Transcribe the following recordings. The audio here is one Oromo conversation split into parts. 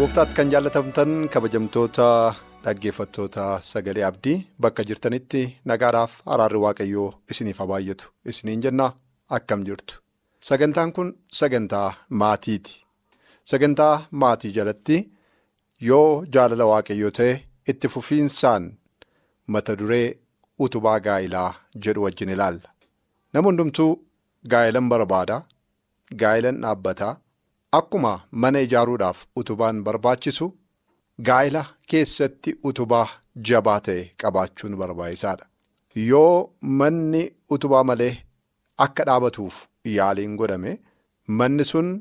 Gooftaatti kan jaallatamtan kabajamtoota dhaggeeffattoota sagalee abdii bakka jirtanitti nagaadhaaf araarri waaqayyoo isiniif haa baay'atu isiniin jenna akkam jirtu. Sagantaan kun sagantaa maatiiti. Sagantaa maatii jalatti yoo jaalala waaqayyoo ta'e itti fufiinsaan mata duree utubaa gaa'ilaa jedhu wajjin ilaalla. Nama hundumtuu gaa'ilan barbaada gaa'ilan dhaabbataa. Akkuma mana ijaaruudhaaf utubaan barbaachisu gaa'ila keessatti utubaa jabaa ta'e qabaachuun barbaachisaadha. Yoo manni utubaa malee akka dhaabatuuf yaaliin godhame manni sun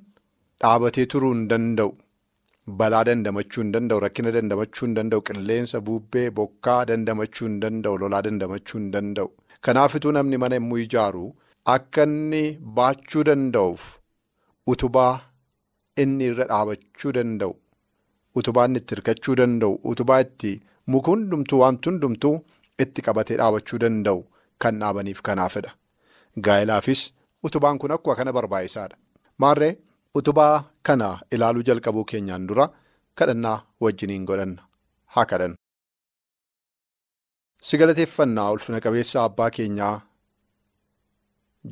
dhaabatee turuu hin danda'u. Balaa dandamachuu hin danda'u, rakkina dandamachuu hin danda'u, qilleensa bubbee bokkaa dandamachuu hin danda'u, lolaa dandamachuu hin danda'u. Kanaafituu namni mana yommuu ijaaru akka inni baachuu danda'uuf utubaa. Inni irra dhaabachuu danda'u utubaan itti hirkachuu danda'u utubaa itti muka hundumtuu wanti hundumtuu itti qabatee dhaabachuu danda'u kan dhaabaniif kanaafidha. Gaa'ilaafis utubaan kun akkuma kana barbaachisaadha. Maarree utubaa kana ilaaluu jalqabuu keenyaan dura kadhannaa wajjiniin godhanna haa kadhannu. Si galateeffannaa ulfina qabeessa abbaa keenyaa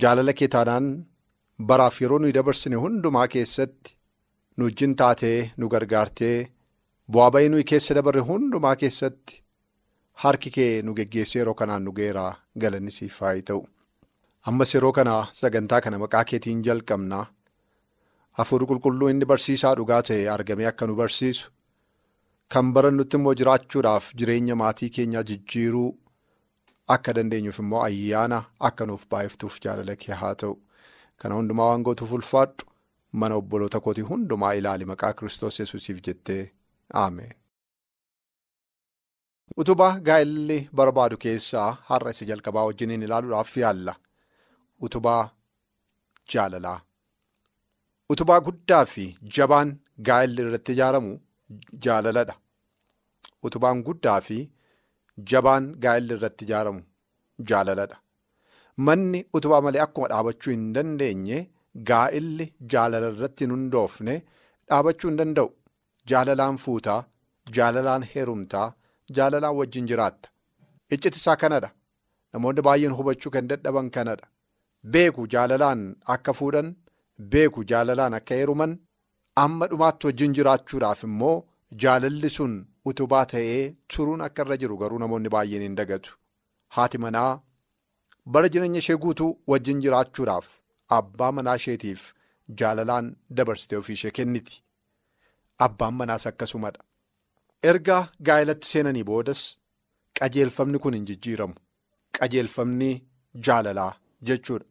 jaalala kee taanaan baraaf yeroo nuyi dabarsine hundumaa keessatti. Nu wajjin taatee nu gargaartee bu'aa bayii nuyi keessa dabarre hundumaa keessatti harki kee nu geggeessee yeroo kanaan nu geeraa galanni siif haa ta'u. Ammas yeroo kana sagantaa kana maqaa keetiin jalqabnaa hafuurri qulqulluu inni barsiisaa dhugaa ta'e argamee akka nu barsiisu kan barannutti immoo jiraachuudhaaf jireenya maatii keenyaa jijjiiruu akka dandeenyuuf immoo ayyaana akka nuuf baay'iftuuf jaalala kee haa ta'u. Kana hundumaa waan gootuuf ulfaadhu. Mana obboloota kootii hundumaa ilaali maqaa Kiristoos yesuusiif jettee Ameen. Utubaa gaa'elli barbaadu keessaa har'a isa jalqabaa wajjiniin ilaaluudhaaf yaalla. Utubaa jaalalaa. Utubaa guddaa fi jabaan gaa'elli irratti ijaaramu jaalaladha. Utubaan guddaa fi jabaan gaa'elli irratti ijaaramu jaalaladha. Manni utubaa malee akkuma dhaabachuu hin dandeenye. Gaa'illi jaalala irratti hundoofne dhaabachuu hin danda'u. Jaalalaan fuutaa, jaalalaan heerumtaa, jaalalaan wajjin jiraatta. Icciti isaa kanadha. Namoonni baay'een hubachuu kan dadhaban kanadha. Beeku jaalalaan akka fuudhan, beeku jaalalaan akka heeruman, amma dhumaatti wajjin jiraachuudhaaf immoo jaalalli sun utubaa ta'ee turuun akka irra jiru garuu namoonni baay'een hin dagatu. Haati manaa bara jireenya ishee guutuu wajjin jiraachuudhaaf. Abbaa manaa isheetiif jaalalaan dabarsitee ofii ishee kenniti. Abbaan manaas akkasumadha. Erga gaa'elatti seenanii boodas qajeelfamni kun hin jijjiiramu. Qajeelfamni jaalalaa jechuudha.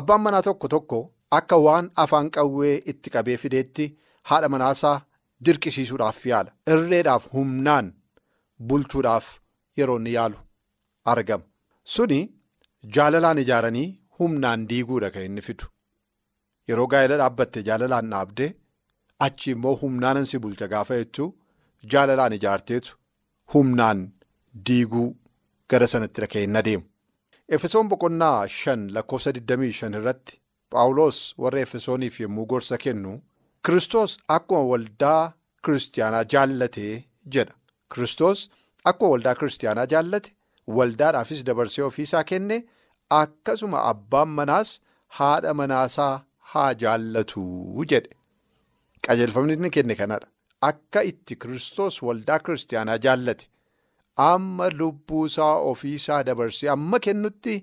Abbaan manaa tokko tokko akka waan afaan qawwee itti qabee fideetti haadha manaasaa dirqisiisuudhaaf yaala. Irreedhaaf humnaan bulchuudhaaf yeroo inni yaalu argama. Suni jaalalaan ijaaranii. Humnaan diiguudha kan inni fidu. Yeroo gaa'ela dhaabbatte jaalalaan dhaabdee achi immoo humnaan si bulcha gaafa jechuun jaalalaan ijaarteetu humnaan diiguu gara sanatti kan hin adeemu. Efesoon boqonnaa shan lakkoofsa 25 irratti Paawuloos warra Efesooniif yommuu gorsa kennu Kiristoos akkuma waldaa kiristaanaa jaallatee jedha. Kiristoos akkuma waldaa kiristaanaa jaallate waldaadhaafis dabarsee ofiisaa kenne. Akkasuma abbaan manaas haadha manaasaa haa jaallatu jedhe. Qajeelfamni inni kenne kanadha. Akka itti Kiristoos waldaa kiristaanaa jaallate amma lubbuusaa ofiisaa dabarsee amma kennutti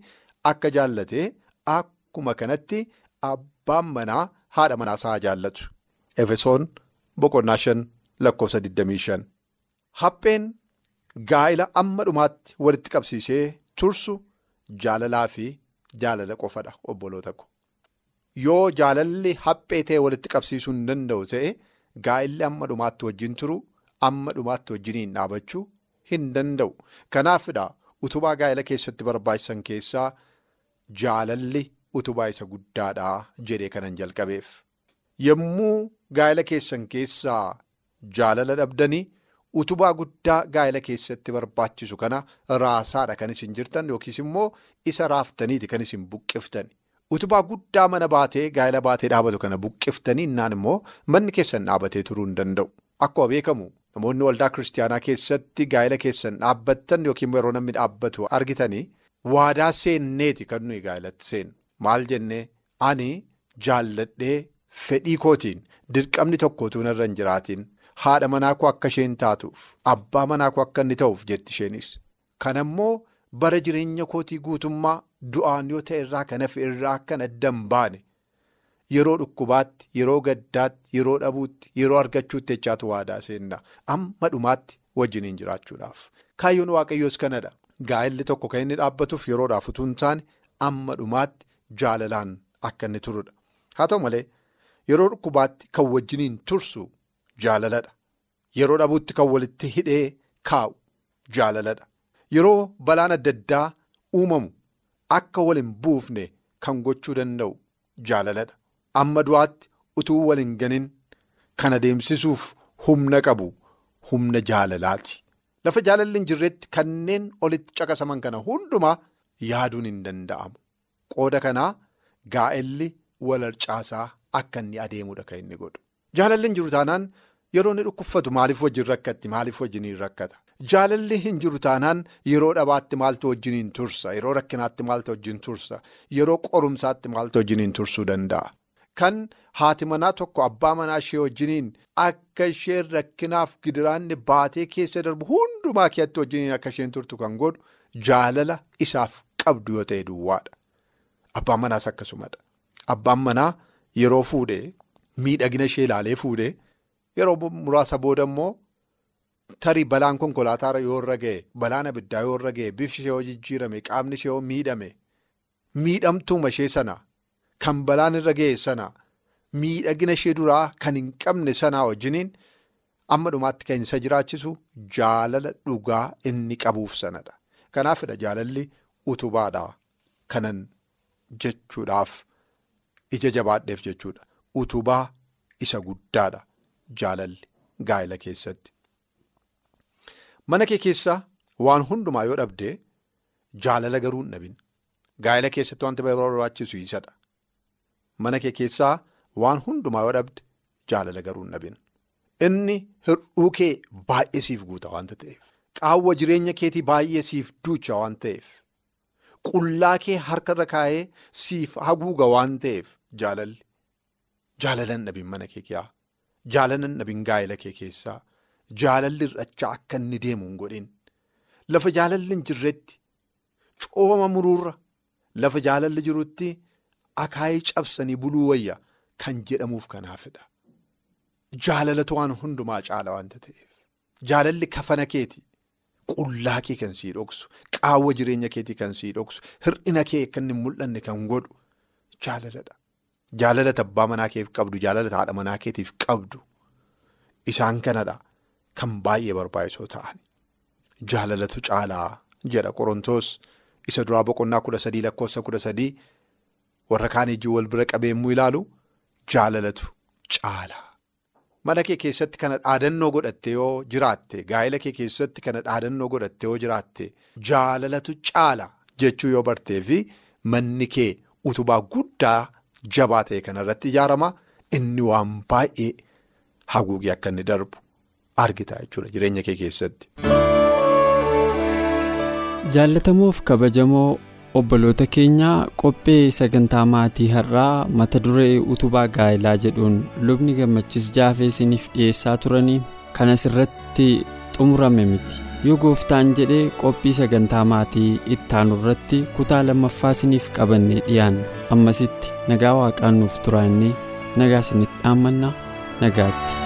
akka jaallate akkuma kanatti abbaan manaa haadha manaasaa haa jaallatu. Efesoon boqonnaa shan lakkoofsa 25. Hapheen gaa'ila amma dhumaatti walitti qabsiisee tursu jaalalaa fi jaalala qofadha obboloota ko. Yoo jaalalli haphee ta'e walitti qabsiisuu hin danda'u ta'e gaa'illi amma dhumaatti wajjin turu amma dhumaatti wajjiniin dhaabachuu hin danda'u. Kanaafidha utubaa gaa'ila keessatti barbaachisan keessaa jaalalli utubaa isa guddaadha jedhee kanan jalqabeef. Yommuu gaa'ila keessan keessaa jaalala dhabdanii utubaa guddaa gaa'ila keessatti barbaachisu kana raasaadha kan isin jirtan yookiis immoo isa raaftaniiti kan isin buqqiftan. Utubaa guddaa mana baatee gaa'ila baatee dhaabatu kana buqqiftanii innaan immoo manni keessan dhaabatee turuu hin danda'u. Akkuma beekamu namoonni waldaa kiristaanaa keessatti gaa'ila keessan dhaabbattan yookiin yeroo namni dhaabbatu argitanii waadaa seenneeti kan nuyi gaa'ilatti seennu. Maal jennee ani jaalladhee fedhii kootiin dirqamni tokkotu narra hin jiraatiin haadha manaa koo akka isheen taatuuf abbaa manaa koo akka inni ta'uuf jetti isheenis. Kanammoo bara jireenya kootii guutummaa du'aan yoo ta'e irraa kan hafe irraa akkan adda hin baane yeroo dhukkubaatti yeroo gaddaatti yeroo dhabuutti yeroo argachuutti jechaatu waadaa seenna amma dhumaatti wajjiniin jiraachuudhaaf. Kaayyoon waaqayyoos kanadha. Gaa'illi tokko kan inni dhaabbatuuf yeroodhaaf utuu hin taane amma dhumaatti jaalalaan akka inni turudha. Haa ta'u malee yeroo dhukkubaatti kan wajjiniin tursu jaalaladha. Yeroo dhabuutti kan walitti hidhee kaa'u jaalaladha. Yeroo balaan adda addaa uumamu akka wal hin buufne kan gochuu danda'u jaalaladha. Amma du'aatti utuu wal hin ganin kan adeemsisuuf humna qabu humna jaalalaati. Lafa jaalalli hin jirretti kanneen olitti caqasaman kana hundumaa yaaduun hin danda'amu. Qooda kanaa gaa'elli wal harcaasaa akka inni adeemudha kan inni godhu. Jaalalli hin jiru taanaan yeroo inni dhukkubsatu maaliif wajjin rakkatti maaliif wajjiniin rakkata. Jaalalli hin jiru taanaan yeroo dhabaatti maaltu wajjiniin tursa yeroo rakkinaatti maaltu wajjin tursa yeroo qorumsaatti maaltu wajjiniin tursuu danda'a. Kan haati manaa tokko abbaa manaa ishee wajjiniin akka isheen rakkinaaf gidiraanni baatee keessa darbu hundumaa keessatti wajjiniin akka isheen turtu kan godhu jaalala isaaf qabdu yoo ta'e duwwaadha. Abbaan manaas akkasumadha. Abbaan manaa yeroo fuudhee miidhagina ishee ilaalee fuudhee yeroo muraasa booda immoo tarii balaan konkolaataa yoo irra ga'e balaan abiddaa yoo irra ga'e bifti ishee yoo jijjiirame qaamni ishee yoo miidhame miidhamtuuma ishee sana kan balaan irra ga'e sana miidhagina ishee duraa kan hin qabne sanaa wajjiniin amma dhumaatti kan isa jiraachisu jaalala dhugaa inni qabuuf sanadha. Kanaafidha jaalalli utubaadha kanan jechuudhaaf ija jabaadheef jechuudha. Utubaa isa guddaadha jaalalli gaa'ela keessatti. Mana kee keessaa waan hundumaa yoo dhabdee jaalala garuu hin dhabin. Gaa'ela keessatti wanti barbaachisu isadha. Mana kee keessaa waan hundumaa yoo dhabde jaalala garuu hin dhabin. Inni hir'uu kee baay'ee siif guuta waanta ta'eef. Qaawwa jireenya keetii baay'ee siif duucha waan ta'eef. Qullaa kee harkarra kaa'ee siif haguuga waan ta'eef jaalalli. Jaalala hin dhabin mana kee keessaa. Jaalala hin dhabin gaa'ela kee keessaa. Jaalalli hir'achaa akka inni deemu hin godhin. Lafa jaalalli hin jirretti cooma muruurra lafa jaalalli jirutti akaayii cabsanii buluu wayya kan jedhamuuf kanaafidha. Jaalalatu waan hundumaa caala waanta ta'eef. Jaalalli kafana keeti. Qullaa kee kan sii dhoksu. Qaawwa jireenya keetii kan sii dhoksu. Hir'ina kee inni hin mul'anne kan godhu jaalaladha. Jaalalata abbaa manaa keef qabdu. Jaalalata haadha manaa keetiif qabdu. Isaan kanadha. Kan baay'ee barbaachisoo ta'an jaalalatu caalaa jedha qorontoos isa duraa boqonnaa kudha sadii lakkoofsa kudha sadii warra kaan ijji wal bira qabeemmuu ilaalu jaalalatu caalaa. Mana kee keessatti kana dhaadannoo godhatte yoo jiraatte gaa'ela kee keessatti kana dhaadannoo godhatte yoo jiraatte jaalalatu caala jechuu yoo bartee fi manni kee utubaa guddaa jabaa ta'e kanarratti ijaarama inni waan baay'ee haguugee akka inni darbu. argita jechuudha jireenya kee keessatti. Jaallatamoof kabajamoo obboloota keenyaa qophee sagantaa maatii har'aa mata duree utubaa gaa'elaa jedhuun lubni gammachiis jaafee isiniif dhiyeessaa turanii kan asirratti xumurame miti yoo gooftaan jedhee qophii sagantaa maatii ittaanu irratti kutaa lammaffaa isiniif qabannee dhiyaanna ammasitti nagaa waaqaan nuuf turaannee nagaa isinitti dhaammanna nagaatti.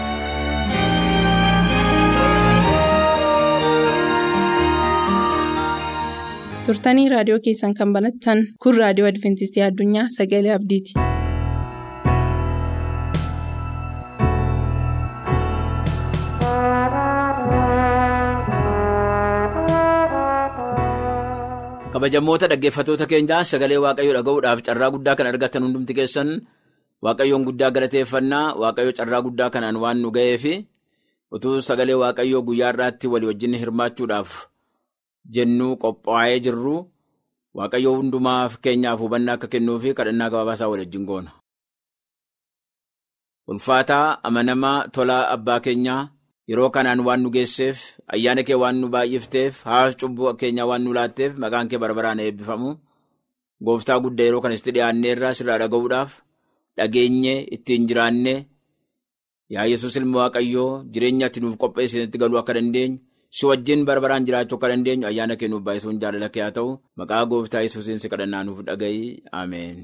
turtanii raadiyoo keessan kan banattan kun raadiyoo adventistii addunyaa sagalee abdiiti. Kabajamoota dhaggeeffatoota keenyaa sagalee waaqayyoo dhaga'uudhaaf carraa guddaa kan argatan hundumti keessan waaqayyoon guddaa galateeffannaa waaqayyo carraa guddaa kanaan waan nu ga'eef utuu sagalee waaqayyoo guyyaa irraatti walii wajjin hirmaachuudhaaf jennuu qophaa'ee jirru waaqayyoo hundumaaf keenyaaf hubannaa akka kennuu fi kadhannaa gabaabaasaa wal wajjin goona. ulfaataa amanamaa tolaa abbaa keenyaa. Yeroo kanaan waan nu geesseef ayyaana kee waan nu baay'ifteef haaf cubbuu keenyaa waan nu laatteef maqaan kee barbaraan eebbifamu. Gooftaa guddaa yeroo kanatti dhiyaannee irraa sirraa dhaga'uudhaaf dhageenye ittiin jiraanne yaa yesus ilma waaqayyoo jireenya ati nuuf qopheessinitti galuu akka dandeenyu si wajjin barbaraan jiraachuu akka dandeenyu ayyaana kee nuuf baay'isuun jaalala kee haa ta'u. Maqaa gooftaa yesuusiin si kadhannaa nuuf dhaga'i. Ameen.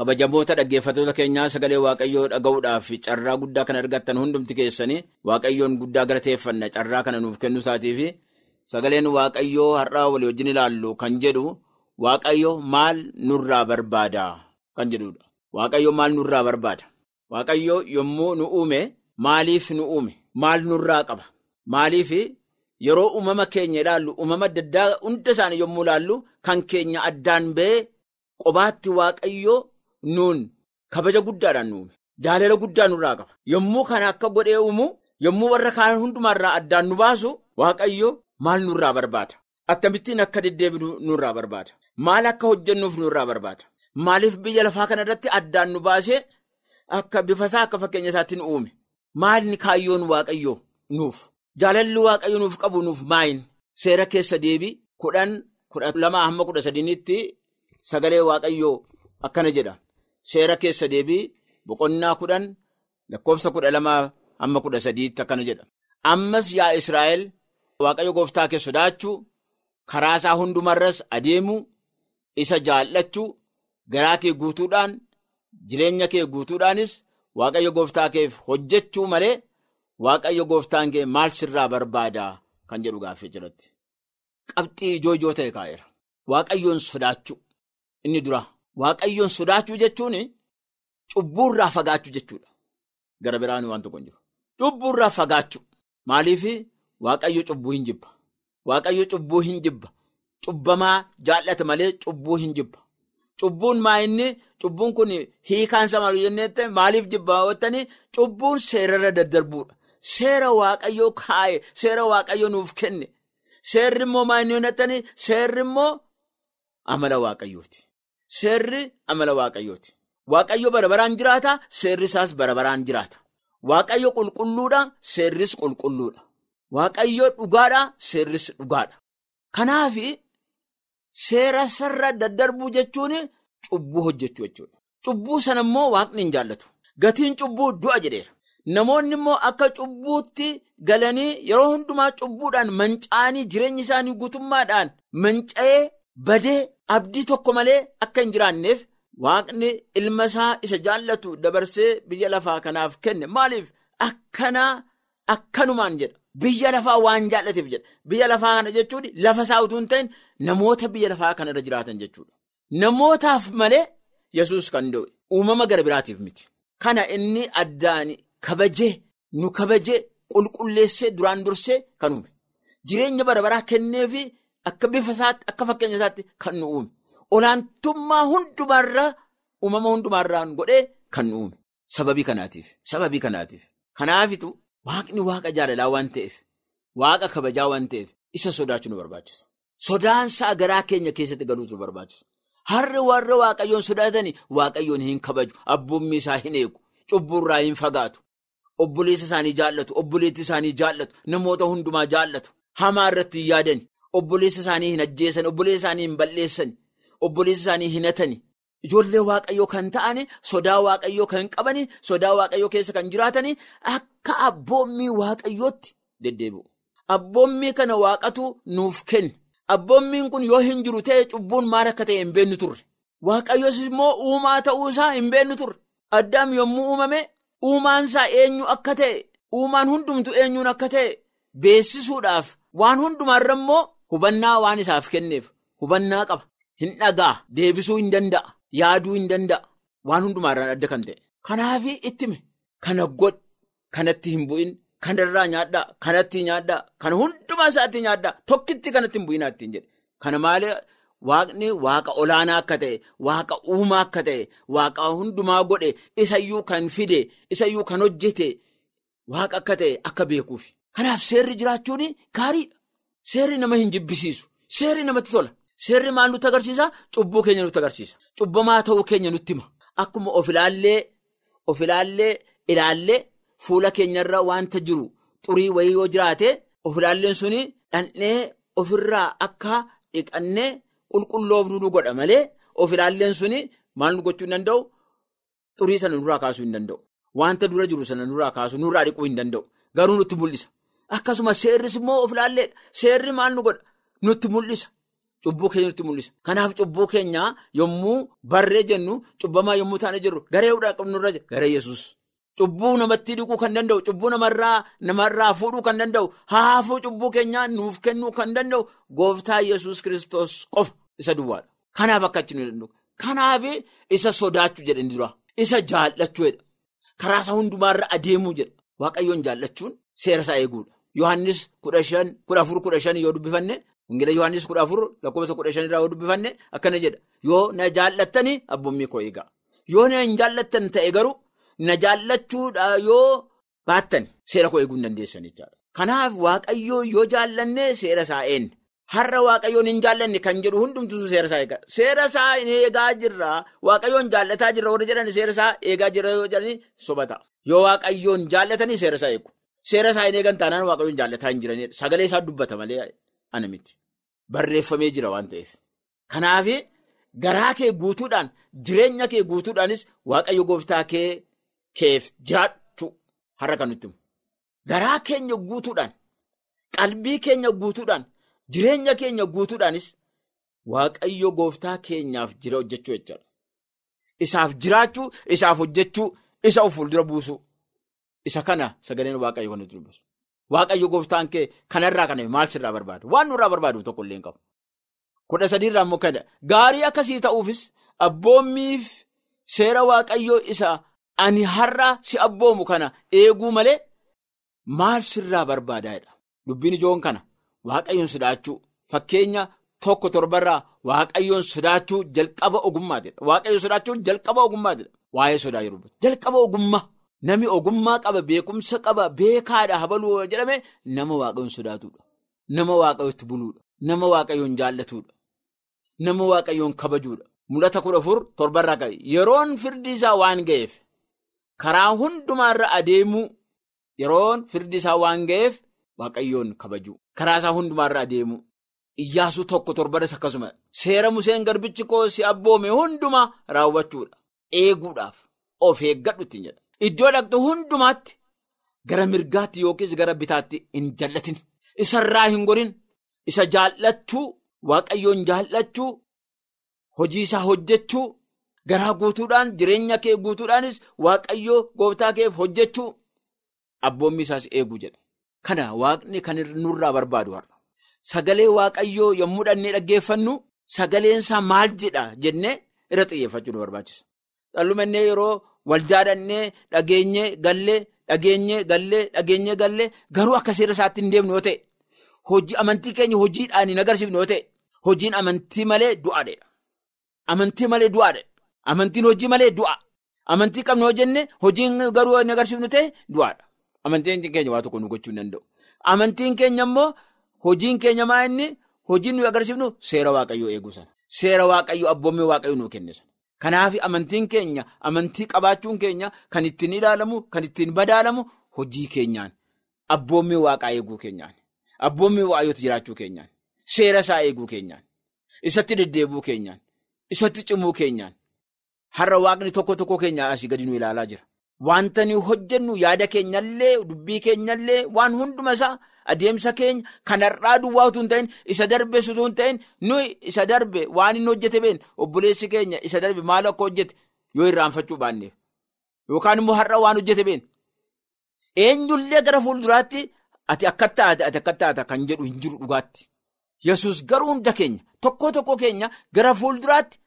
Kabajamoota dhaggeeffatoota keenyaa sagalee waaqayyoo dhaga'uudhaaf carraa guddaa kan argattan hundumti keessanii waaqayyoon guddaa galateeffanna carraa kana nuuf kennu isaatiif sagaleen waaqayyoo har'aa walii wajjin ilaallu kan jedhu waaqayyo maal nurraa barbaada kan jedhudha. waaqayyo maal nurraa barbaada waaqayyo yommuu nu uume maaliif nu uume maal nurraa qaba maaliif yeroo uumama keenya ilaallu uumama adda addaa hunda isaanii yommuu ilaallu kan keenya addaan ba'ee qobaatti waaqayyoo. Nuun kabaja guddaadhaan uume jaalala guddaa nurraa qaba. Yommuu kana akka godhee uumu yommuu warra kaan hundumaarraa addaan nu baasu waaqayyo maal nurraa barbaada? Akkamittiin akka deddeebinu nurraa barbaada? Maal akka hojjennuuf nurraa barbaada? Maaliif biyya lafaa kana irratti addaan nu baasee akka bifasaa akka fakkeenya isaatti nu uume maalni kaayyoon waaqayyoo nuuf? Jaalalli waaqayyo nuuf qabu nuuf maayin seera keessa deebii kudhan kudha lamaa hamma kudha sadiinitti sagalee waaqayyoo akkana jedha. Seera keessa deebii boqonnaa kudhan lakkoofsa kudha lamaa hamma kudha sadiitti akkana jedha. Ammas yaa Israa'el waaqayyo gooftaa kee sodaachuu karaa isaa hundumarras adeemuu isa jaallachuu garaa kee guutuudhaan jireenya kee guutuudhaanis waaqayyo gooftaa keef hojjechuu malee waaqayyo gooftaan kee maal sirraa barbaada kan jedhu gaaffii jiratti. Qabxii ijoo ijoo ta'e kaa'eera. Waaqayyoon sodaachuu inni dura. Waaqayyoon sodaachuu jechuun cubbuurraa fagaachuu jechuudha. Gara biraan waan tokko hin jiru. Cubbuurraa fagaachuu. Maaliif waaqayyo cubbuu hin jibba. Waaqayyo cubbuu hin jibba. Cubbamaa jaallata malee cubbuu hin jibba. Cubbuun maa inni cubbuun kun hiikaan isaa maal jennee maaliif jibba hawwattanii cubbuun seerarra daddarbuudha. Seera waaqayyoo kaa'e seera waaqayyoo nuuf kenne. Seerri immoo maa inni seerri immoo amala waaqayyooti. Seerri amala waaqayyooti. Waaqayyo bara baraan jiraata, seerri isaas bara baraan jiraata. Waaqayyo qulqulluudha, seerris qulqulluudha. Waaqayyo dhugaadha, seerris dhugaadha. Kanaaf seera sarara daddarbuu jechuun cubbuu hojjechuu jechuudha. Cubbuu sana immoo waaqni hin jaallatu. Gatiin cubbuu du'a jedheera. Namoonni immoo akka cubbuutti galanii yeroo hundumaa cubbuudhaan manca'anii jireenya isaanii guutummaadhaan manca'ee badee abdii tokko malee akka hin jiraanneef waaqni ilma isaa isa jaallatu dabarsee biyya lafaa kanaaf kenne. Maaliif? Akkanaa akkanumaan jedha. Biyya lafaa waan jaallateef jedha. Biyya lafaa kana jechuun lafa isaa utuu hin ta'in namoota biyya lafaa kanarra jiraatan jechuudha. Namootaaf malee yesus kan da'e uumama gara biraatiif miti. Kana inni addaan kabajee nu kabajee qulqulleessee duraan dursee kan uume. Jireenya bara baraa kenneefi. Akka bifa isaatti akka fakkeenya isaatti kan nu uume olaantummaa hundumaarraa uumama hundumaarraan godhee kan nu uume. Sababii kanaatiif sababii kanaatiif. Kanaafitu waaqni waaqa jaalalaa waan ta'eef waaqa kabajaa waan ta'eef isa sodaachuu nu barbaachisa. Sodaansaa garaa keenya keessatti galuutu nu barbaachisa. Harri warra waaqayyoon sodaatanii waaqayyoon hin kabaju. Abboommii isaa hin eegu. Cubburraa hin fagaatu. Obboleessa isaanii jaallatu obboleetti isaanii jaallatu namoota hundumaa jaallatu. Hamaa irratti hin yaadani. Obboleessa isaanii hin ajjeesan obboleessa isaanii hin balleessan obboleessa isaanii hin hatani. Ijoollee waaqayyoo kan ta'an sodaa waaqayyoo kan qaban sodaa waaqayyoo keessa kan jiraatan akka abboommii waaqayyootti deddeebi'u. Abboommii kana waaqatu nuuf kenne abboommiin kun yoo hin jiru ta'e cubbuun maal akka ta'e hin beennu turre. Waaqayyoos immoo uumaa ta'uusaa hin beennu turre. Addaam yommuu uumame uumaansaa eenyu akka ta'e uumaan hundumtu eenyuun akka ta'e beessisuudhaaf waan hundumaarra immoo hubannaa waan isaaf kenneef hubannaa qaba. Hin dhagaa deebisuu hin danda'a yaaduu hin danda'a waan hundumaarraan adda kan ta'e. Kanaaf ittime kana godh kanatti hin bu'in kanarraa nyaadhaa kanatti nyaadhaa kana hundumaa isaatti nyaadhaa tokkitti kanatti hin bu'inaa ittiin jedhe. Kana malee waaqni waaqa olaanaa akka ta'e waaqa uumaa akka ta'e waaqa hundumaa godhe isayyuu kan fide isayyuu kan hojjete waaqa akka ta'e akka beekuuf. Kanaaf seerri jiraachuun gaariidha. Seerri nama hin jibbisiisu. Seerri namatti tola. Seerri maal nutti agarsiisa? Cubbuu keenya nutti agarsiisa. Cubbamaa ta'uu keenya nutti hima. Akkuma of ilaallee of ilaallee ilaallee fuula keenyarra wanta jiru xurii wayii yoo jiraate of ilaalleen suni dhandhee ofirraa akka dhiqannee qulqulloofnu nu godha malee of ilaalleen suni maal nu gochuu hin danda'u? Xurii sana nurraa kaasuu hin danda'u. Wanta dura jiru sana nurraa kaasuu nurraa dhiquu hin danda'u. Garuu nutti mul'isa. Akkasuma seerris immoo of ilaalleedha. Seerri maal nu godha? Nutti mul'isa. Cubbuu keenya nutti mul'isa. Kanaaf cubbuu keenya yommuu barree jennu cubbamaa yommuu taane jirru garee qabnurra jira. Garee Yesuus. Cubbuu namatti dhiquu kan danda'u, cubbuu namarraa fuudhuu kan danda'u, haafuu cubbuu keenyaa nuuf kennuu kan danda'u gooftaa Yesuus kiristoos qofa isa duwwaadha. Kanaaf akka achi nu danda'u. Kanaaf isa sodaachuu jedhani dura. Isa jaallachuudha. Karaa isaa hundumaarra adeemuu jedha. Waaqayyoon jaallachuun seera isaa eeguudha. Yohaannis kudha shan kudha afur kudha shan yoo dubbifanne Wangeela Yohaannis kudha afur lakkoofsa kudha shan irraa yoo dubbifanne akkana jedha. Yoo na jaallattanii abboommii koo eegaa. Yoo na hin jaallattan ta'e garuu na jaallachuudha yoo baattan seera koo eeguu hin dandeessan jechaadha. Kanaaf waaqayyoo yoo jaallanne seera isaa eenyu. Har'a waaqayyoon hin jaallanne kan jedhu hundumtuu seera isaa eega. Seera isaa eegaa jirra. Waaqayyoon jaallataa jirra warra jedhan seera isaa eegaa jirra yoo jedhani sobata. Yoo waaqayyoon jaallatanii seera isaa eegu. Seera isaa hin eegan taanaan waaqayyoon jaallataa hin jiranidha. Sagalee isaa dubbata malee ana miti. Barreeffamee jira waan ta'eef. Kanaaf garaa kee guutuudhaan jireenya kee guutuudhaanis waaqayyo gooftaa kee keef jiraachuu har'a kan nutti. Garaa keenya guutuudhaan qalbii keenya guutuudhaan jireenya keenya guutuudhaanis waaqayyo gooftaa keenyaaf jira hojjechuu jechuudha. Isaaf jiraachuu, isaaf hojjechuu, isa of fuuldura buusuu. Isa kana sagaleen waaqayyo kan nuti dubbisu. Waaqayyo gooftaan kee kanarraa kana maal sirraa barbaadu? Waan nurraa barbaadu tokko illee hin qabu. Kudha sadiirraa immoo kana gaarii akkasii ta'uufis abboommiif seera waaqayyoo isa ani har'a si abboomu kana eeguu malee maal sirraa barbaadaadha? Dubbiin ijoon kana waaqayyoon sodaachuu fakkeenya tokko torbarraa waaqayyoon sodaachuu jalqaba ogummaatidha. Waaqayyoon sodaachuun jalqaba ogummaatidha. Waa'ee sodaa yeroo jalqaba ogummaa. Namni ogummaa qaba, beekumsa qaba, beekaadha habaluu jedhame nama waaqayyoon sodaatudha. Nama waaqayyootti buluudha. Nama waaqayyoon jaallatudha. Nama waaqayyoon kabajuudha. Mul'ata kudha afur torbarraa qabe. Yeroon firdi isaa waan ga'eef karaa hundumaarra adeemuu yeroon firdi isaa waan ga'eef waaqayyoon kabajuu. Karaa isaa hundumaarra adeemuu. Iyyaasuu tokko torbaras akkasuma seera Museen garbichi koo si abboome hundumaa raawwachuudha. Eeguudhaaf of eeggadhu ittiin jedha. Iddoo dhaqxu hundumaatti gara mirgaatti yookiis gara bitaatti hin jallatin. Isarraa hin gorin. Isa jaallachuu, waaqayyoon jaallachuu, hojii isaa hojjechuu, garaa guutuudhaan, jireenya kee guutuudhaanis waaqayyoo gooftaa keef hojjechuu, abboommi isaas eeguu jedha. Kana waaqni kan nurraa barbaadu har'a. Sagalee waaqayyoo yommuu dhannee dhaggeeffannu, sagaleen isaa maal jedha jennee irra xiyyeeffachuu nu barbaachisa. Dhallumannee yeroo waldaadhannee dhageenyee gallee dhageenyee gallee dhageenyee gallee garuu akka seera isaatti hin deemnu yoo ta'e hojii amantii keenya hojiidhaan hin agarsiifnu yoo ta'e hojiin amantii malee du'aadha. Amantii malee du'aadha. Amantiin hojii malee du'a. Amantii qabnu yoo jenne hojiin garuu hin agarsiifnu ta'e du'aadha. Amantiin keenya waa tokko nu gochuu hin danda'u. Amantiin keenya immoo hojiin keenya maa inni hojiin nuyi agarsiifnu seera waaqayyoo eeguu sana. Seera waaqayyoo abboommii waaqayyoo nuu kenne sana. Kanaaf amantiin keenya amantii qabaachuun keenya kan ittiin ilaalamu kan ittiin madaalamu hojii keenyaan. Abboommii waaqaa eeguu keenyaan. Abboommii waaqayyooti jiraachuu keenyaan. Seera isaa eeguu keenyaan. Isatti deddeebuu keenyaan. Isatti cimuu keenyaan. Har'a waaqni tokko tokko keenya asii gadi nu ilaalaa jira. Wanta nuyi hojjennu yaada keenyallee dubbii keenyallee waan hunduma isaa adeemsa keenya kan har'aa duwwaa utuu hin ta'in isa darbe utuu hin ta'in nuyi isa darbe waan inni hojjete been obboleessi keenya isa darbe maal akka hojjete yoo irraanfachuu baanneef yookaan immoo har'a waan hojjete been eenyullee gara fuulduraatti ati akka taate ati akka taata kan jedhu hin jiru dhugaatti. Yesus garuu hunda keenya tokko tokko keenya gara fuulduraatti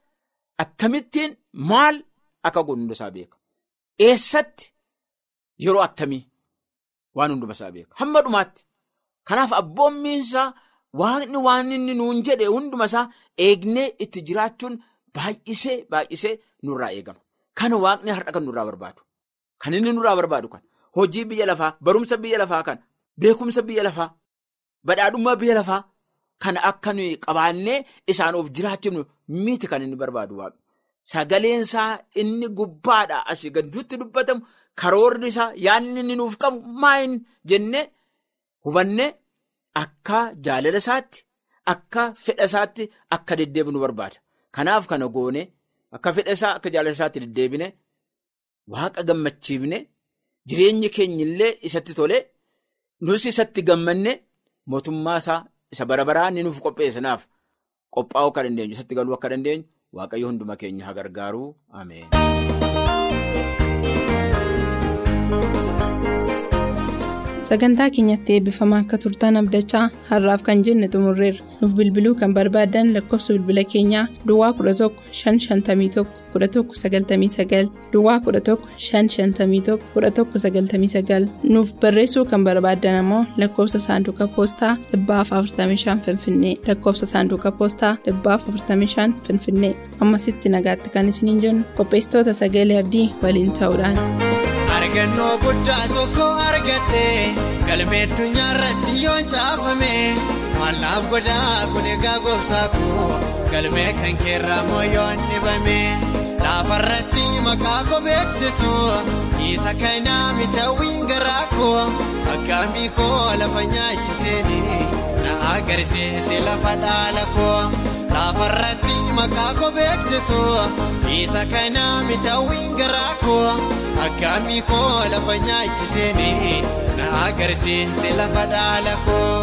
attamittiin maal akka godhu hundasaa beeka. Eessatti yeroo attamii waan hundumasaa beeka. Hamma dhumaatti. Kanaaf abboommiinsaa waaqni waan inni nuun jedhe hundumasaa eegnee itti jiraachuun baay'isee baay'isee nurraa eegama. Kana waaqni har'a kan nurraa barbaadu. Kan inni nurraa barbaadu kan hojii biyya lafaa, barumsa biyya lafaa kan beekumsa biyya lafaa, badhaadhummaa biyya lafaa kan akka nuyi qabaannee isaan of jiraachifnu miti kan inni barbaadu waaqni. Sagaleensaa inni gubbaadhaa asii gadduutti dubbatamu karoorri isaa yaadni inni nuuf qabu maayin jennee hubannee akka jaalala isaatti akka fedha isaatti akka deddeebinu barbaada. Kanaaf kana goone akka fedha isaa akka jaalala isaatti deddeebine waaqa gammachiifne jireenyi keenya illee isatti tole nus isatti gammanne mootummaa isaa isa bara baraa inni nuuf qopheessanaaf qophaa'uu akka dandeenyu isatti galuu akka dandeenyu waaqayyo hunduma keenya haa gargaaru ameen. Sagantaa keenyatti eebbifamaa akka turtan abdachaa har'aaf kan jenne xumurreerra. Nuuf bilbiluu kan barbaadan lakkoofsa bilbila keenyaa duwwaa 11 551 1199 duwwaa 11 551 1199 nuuf barreessuu kan barbaadan ammoo lakkoofsa saanduqa poostaa 45 finfinnee. Lakkoofsa saanduqa poostaa 45 finfinnee. Ammasitti nagaatti kan isiniin jennu qopheessitoota sagalee abdii waliin ta'uudhaan. Argannoo guddaa tokko argadhe galmee addunyaa irratti yoon caafame mallaaf godhaa kun egaa gooftaa koo galmee kan keerraa moo yoon dhibame laafarratti maqaa koo beeksisu isa kanaa mitawwiin garaa koo aggaamii koo lafa nyaachiseeni na agarsiise lafa dhaala koo laafarratti maqaa koo beeksisu isa kanaa mitawwiin garaa koo. Akkaamii koo lafa nyaachiseeni na agarsiise lafa dhaala koo.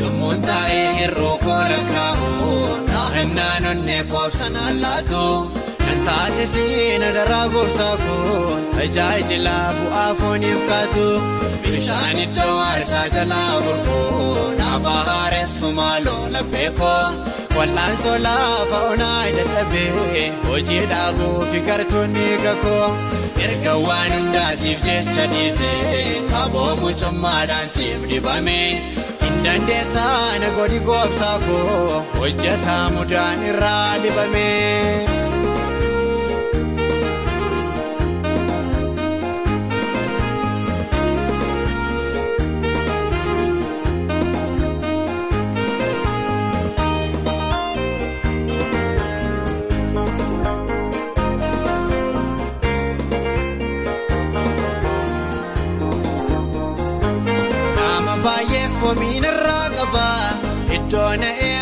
Lumuun taa'ee hir'uu koo lakkaa'u naannaan onnee koobsan allaatu. Kan taasisee na daraa gooftaa koo tajaajila bu'aa fooniif kaatu. Bishaan iddoo aarsaa jalaa burquu naaf haaressu maaloo laphee koo. Wal'aansoo lafa onaa dadhabee hojii dhaabuu fi gartuunni gakoo. erga waan hundaasiif jecha dhiisee kaboo mucummaadhaan siif dibame hin dandeessaa na godhi gooftaa koo hojjetaa mudaan irraa dibame.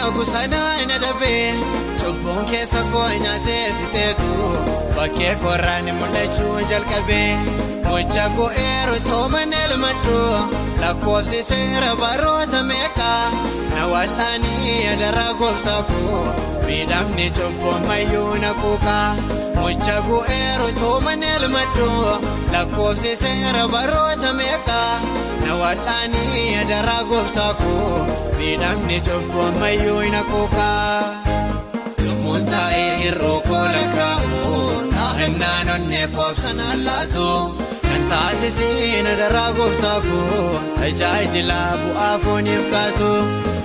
Na eegu sanaa na dhabe cubbuun keessa koo nyaatee fixeetu bakkee korraan mul'achuu jalqabe mucha koo eeru tooman elmadhu lakkoofsi seera baroota meeqa na wal'aanii adaraa gooftaa koo miidhamni cubbuun mayyuu na kuuqa mucha koo eeru tooman elmadhu lakkoofsi seera baroota meeqa. na wal'aanii adaraa gooftaa koo miidhamni cubbuu ammayyuu hin haquuqaa. Lumuun taa'ee hir'uu koo lakkaa'u naannaan onnee koobsan allaatu. Kan taasisee adaraa gooftaa koo tajaajila bu'aa fooniif kaatu.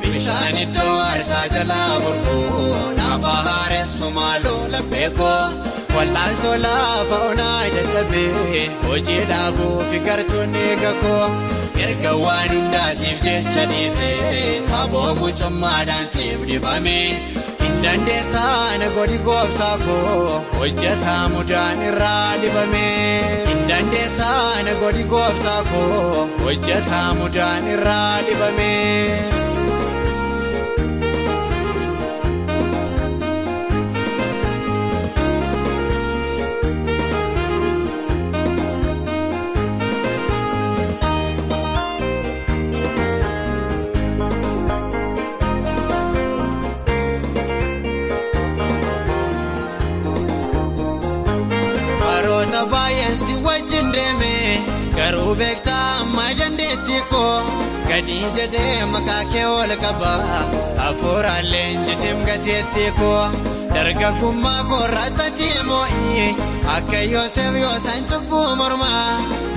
Bishaan iddoo aarsaa jalaa burquu naaf haaressu maaloo laphee koo. Wal'aansoo lafa onaa dadhabee hojii dhaabuu fi gartuunni gakoo. Erga waan hundaasiif jecha dhiisee kaboo mucummaadhaan siif dibame hin dandeessaa na godhi gooftaa koo hojjetaa mudaan irraa dibame hin dandeessaa na godhi gooftaa koo hojjetaa mudaan irraa dibame. Deeme garuu beektaa uumaa dandeettii koo gadi jedhee maqaa kee ol qaba hafuuraalee injisim gateettii koo dargaggummaa koorraatti moo'ii akka yoosef yoosan cubbuu mormaa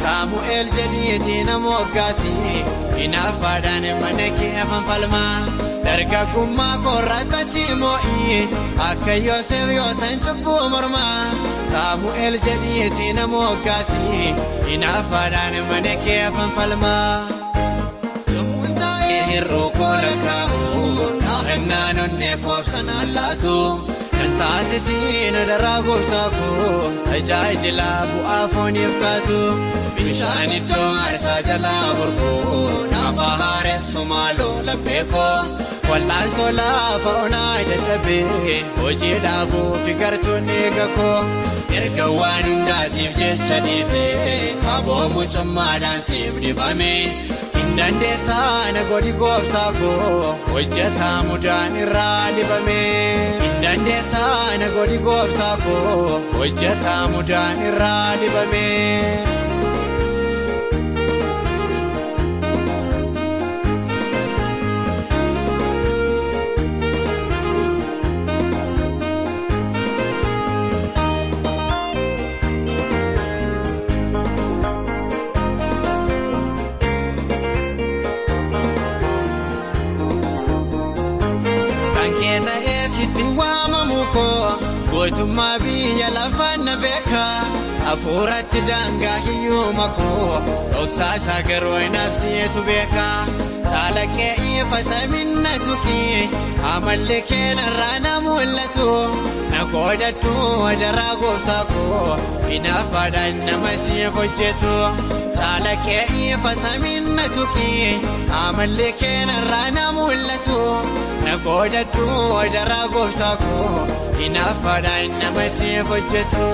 saamu'eel jedhiitii nama hoggaasii hinaafaadhaan mana kee fanfalmaa dargaggummaa koorraatti moo'ii akka yoosef yoosan cubbuu mormaa saamu'eel jedhiitii nama hoggaasii hinaafaadhaan mana kee fanfalmaa. Hirroo kola kaa'u naannaan onnee koobsanaan laatu kan taasisiin daraa gooftaa koo tajaajila bu'aa fooniif kaatu bishaan iddoo aarsaa jalaa burquu naafa haaressu maaloo laphee koo wal'aansoo laafa onaa dadhabee hojii dhaabuu fi gartuun eega koo erga waan hundaasiif jecha dhiisee aboo mucummaadhaan siif dibame. Dandeessaa na godhi gooftaa koo hojjetaa mudaan irraa dibame. Dandeessaa na godhi gooftaa koo hojjetaa mudaan irraa dibame. Gootummaa biyya lafaan na beeka hafuuratti daangaa hiyyuma koo dhoksaa isaa garuu nafsiyeetu beeka caalaqee ifa saminna tuki amallee keenarraa na mul'atu na qoodadhu daraa gooftaa koo hinaafaadhaan nama siif hojjetu caalaqee ifa saminna tuki amallee keenarraa na mul'atu na qoodadhu daraa gooftaa koo. hinaafaadhaan nama siif hojjetu.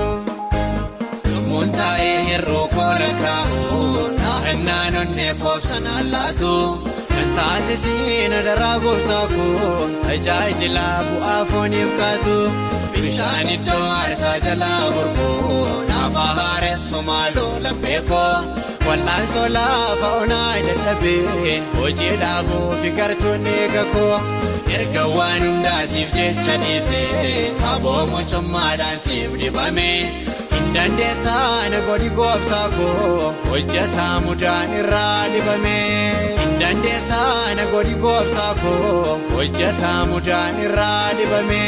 Lubbuun taa'ee hir'uu kola kaa'u naannaan onnee koobsanaan laatu taasisiin daraa gooftaa koo tajaajila bu'aa fooniif kaatu bishaan iddoo aarsaa jalaa burquu naafa haaressu maaloo laphee koo wal'aansoo laafa onaa dadhabee hojii dhaabuu fi gartuun eega koo. erga waan hundaasiif jecha dhiisee aboo mucummaadhaan siif dibame hin dandeessaa na godhi gooftaa koo hojjetaa mudaan irraa dibame dandeessaa na godhi gooftaa koo hojjetaa mudaan irraa dibame.